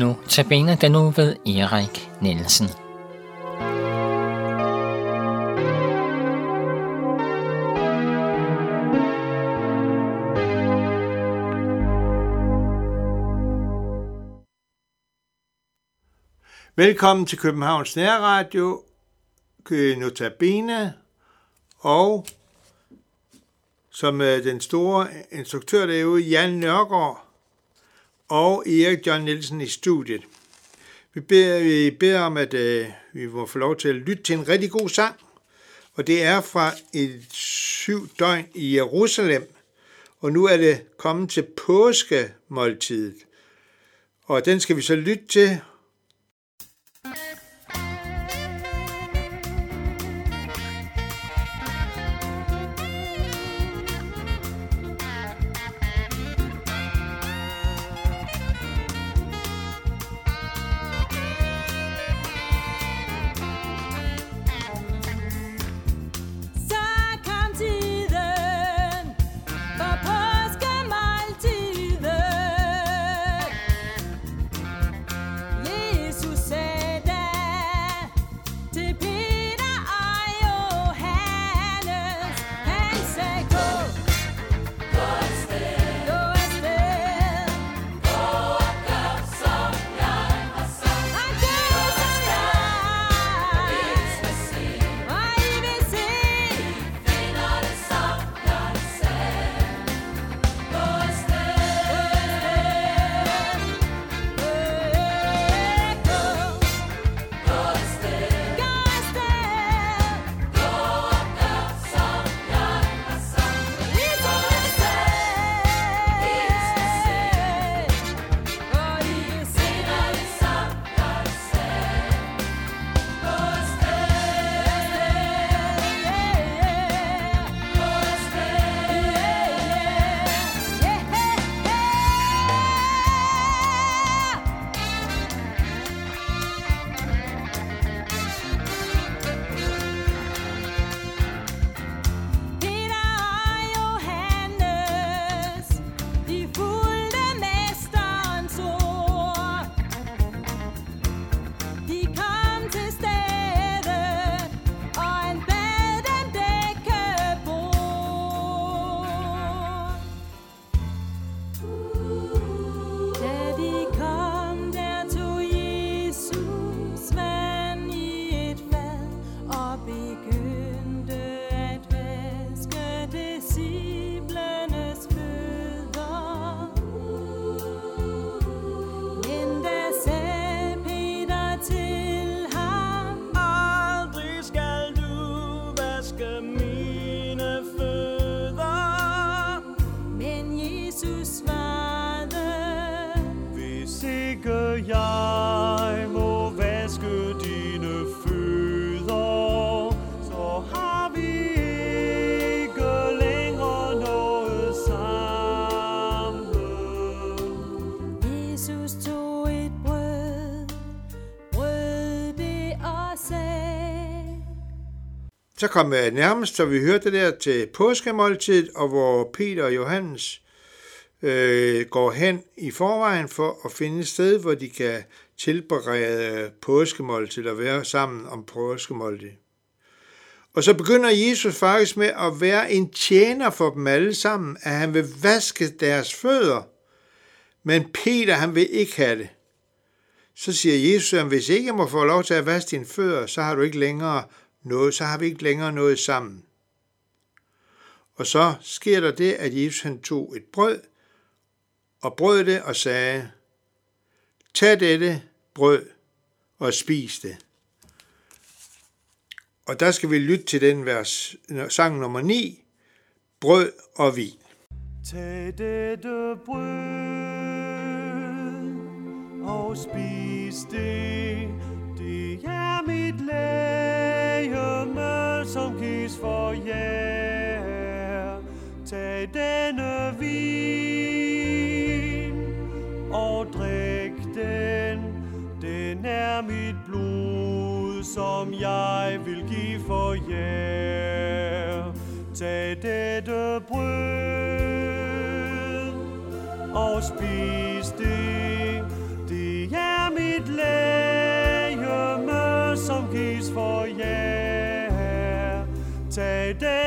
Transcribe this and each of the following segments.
Nu tabiner den nu ved Erik Nielsen. Velkommen til Københavns Nærradio, Notabene, og som øh, den store instruktør derude, Jan Nørgaard og Erik John Nielsen i studiet. Vi beder, vi beder om, at øh, vi må få lov til at lytte til en rigtig god sang, og det er fra et syv døgn i Jerusalem, og nu er det kommet til påskemåltidet. Og den skal vi så lytte til, Så kom jeg nærmest, så vi hørte det der til påskemåltidet, og hvor Peter og Johannes øh, går hen i forvejen for at finde et sted, hvor de kan tilberede påskemåltid og være sammen om påskemåltid. Og så begynder Jesus faktisk med at være en tjener for dem alle sammen, at han vil vaske deres fødder. Men Peter, han vil ikke have det. Så siger Jesus, at hvis ikke jeg må få lov til at vaske dine fødder, så har du ikke længere noget, så har vi ikke længere noget sammen. Og så sker der det, at Jesus han tog et brød, og brød det og sagde, tag dette brød og spis det. Og der skal vi lytte til den vers, sang nummer 9, brød og vin. Tag dette brød og spis det, det er som jeg vil give for jer. Tag dette brød og spis det. Det er mit lægeme, som gives for jer. Tag det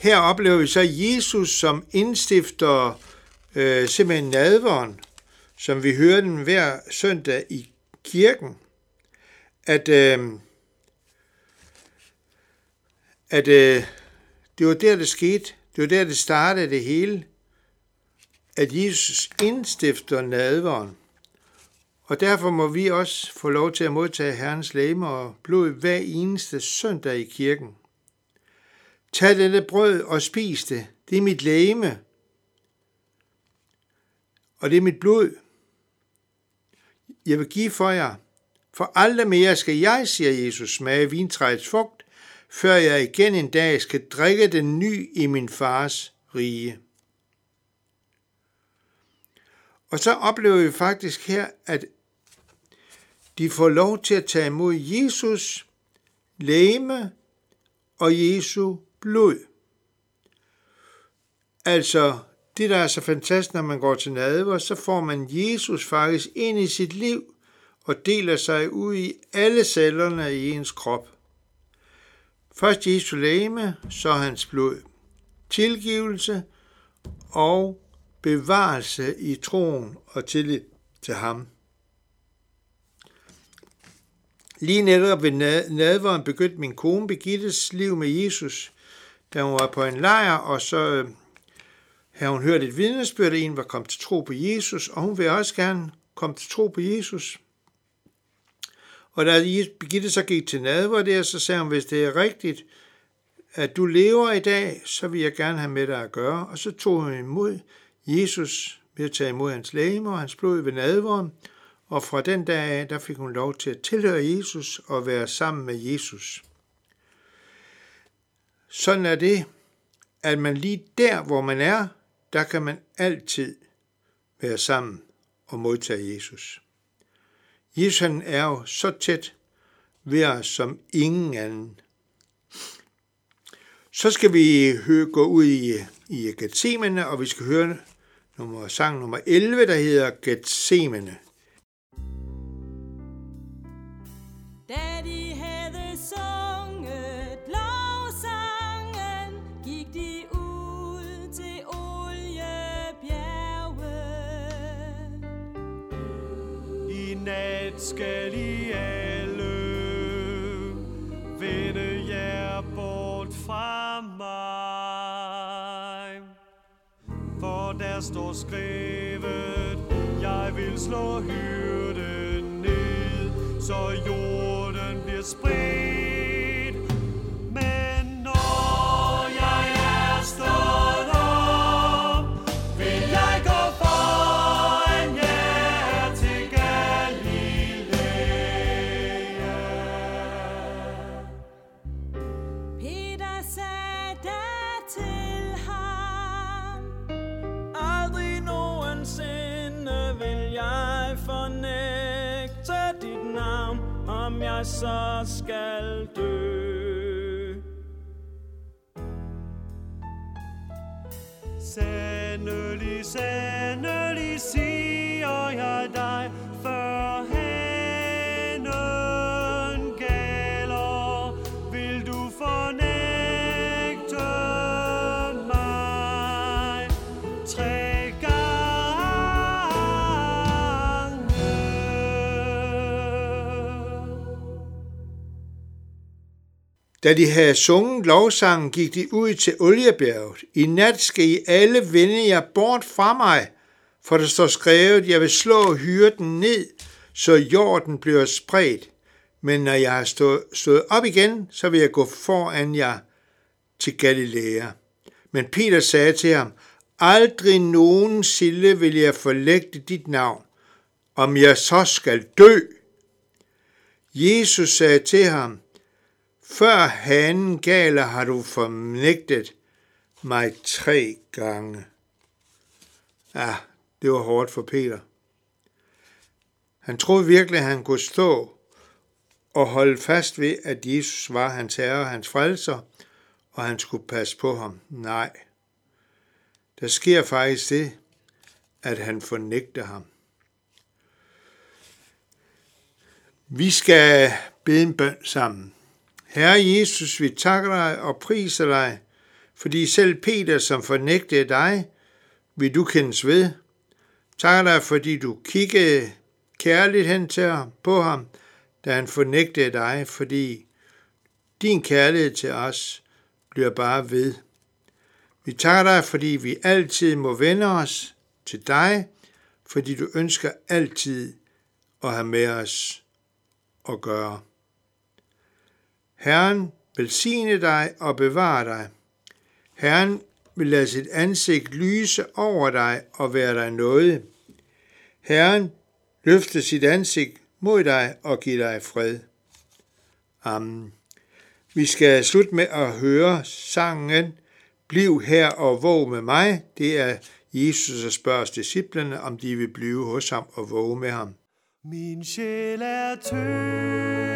Her oplever vi så Jesus som indstifter øh, simpelthen nadveren, som vi hører den hver søndag i kirken, at, øh, at øh, det var der, det skete. Det var der, det startede det hele, at Jesus indstifter nadveren. Og derfor må vi også få lov til at modtage Herrens læme og blod hver eneste søndag i kirken. Tag dette brød og spis det. Det er mit læme. Og det er mit blod. Jeg vil give for jer. For aldrig mere skal jeg, siger Jesus, smage vintræets frugt, før jeg igen en dag skal drikke den ny i min fars rige. Og så oplever vi faktisk her, at de får lov til at tage imod Jesus læme og Jesu blod. Altså, det der er så fantastisk, når man går til nadver, så får man Jesus faktisk ind i sit liv og deler sig ud i alle cellerne i ens krop. Først Jesu læme, så hans blod. Tilgivelse og bevarelse i troen og tillid til ham. Lige netop ved nadveren begyndte min kone Begittes liv med Jesus, da hun var på en lejr, og så øh, havde hun hørt et vidnesbyrd, at en var kommet til tro på Jesus, og hun vil også gerne komme til tro på Jesus. Og da Birgitte så gik til nadver der, så sagde hun, hvis det er rigtigt, at du lever i dag, så vil jeg gerne have med dig at gøre. Og så tog hun imod Jesus ved at tage imod hans læge og hans blod ved nadveren, og fra den dag af, der fik hun lov til at tilhøre Jesus og være sammen med Jesus. Sådan er det, at man lige der, hvor man er, der kan man altid være sammen og modtage Jesus. Jesus han er jo så tæt ved os som ingen anden. Så skal vi høre, gå ud i, i Gethsemane, og vi skal høre nummer, sang nummer 11, der hedder Gethsemane. Nat skal I alle vende jer bort fra mig. For der står skrevet, jeg vil slå hyrden ned, så jorden Sandelig, sandelig Da de havde sunget lovsangen, gik de ud til Oliebjerget. I nat skal I alle vende jer bort fra mig, for der står skrevet, jeg vil slå hyrden ned, så jorden bliver spredt. Men når jeg har stået, stået op igen, så vil jeg gå foran jer til Galilea. Men Peter sagde til ham, aldrig nogen sille vil jeg forlægte dit navn, om jeg så skal dø. Jesus sagde til ham, før hanen gale har du fornægtet mig tre gange. Ja, det var hårdt for Peter. Han troede virkelig, at han kunne stå og holde fast ved, at Jesus var hans herre og hans frelser, og han skulle passe på ham. Nej. Der sker faktisk det, at han fornægter ham. Vi skal bede en bøn sammen. Herre Jesus, vi takker dig og priser dig, fordi selv Peter, som fornægtede dig, vil du kendes ved. Takker dig, fordi du kiggede kærligt hen til ham, på ham, da han fornægtede dig, fordi din kærlighed til os bliver bare ved. Vi takker dig, fordi vi altid må vende os til dig, fordi du ønsker altid at have med os at gøre. Herren velsigne dig og bevare dig. Herren vil lade sit ansigt lyse over dig og være dig noget. Herren løfte sit ansigt mod dig og give dig fred. Amen. Vi skal slutte med at høre sangen Bliv her og våg med mig. Det er Jesus, der spørger disciplene, om de vil blive hos ham og våge med ham. Min sjæl er tynget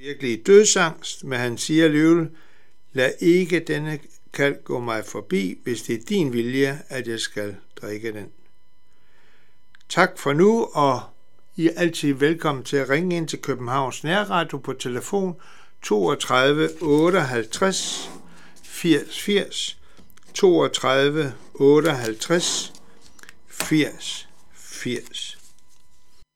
virkelig dødsangst, men han siger alligevel, lad ikke denne kald gå mig forbi, hvis det er din vilje, at jeg skal drikke den. Tak for nu, og I er altid velkommen til at ringe ind til Københavns Nærradio på telefon 32 58 80 80 32 58 80 80.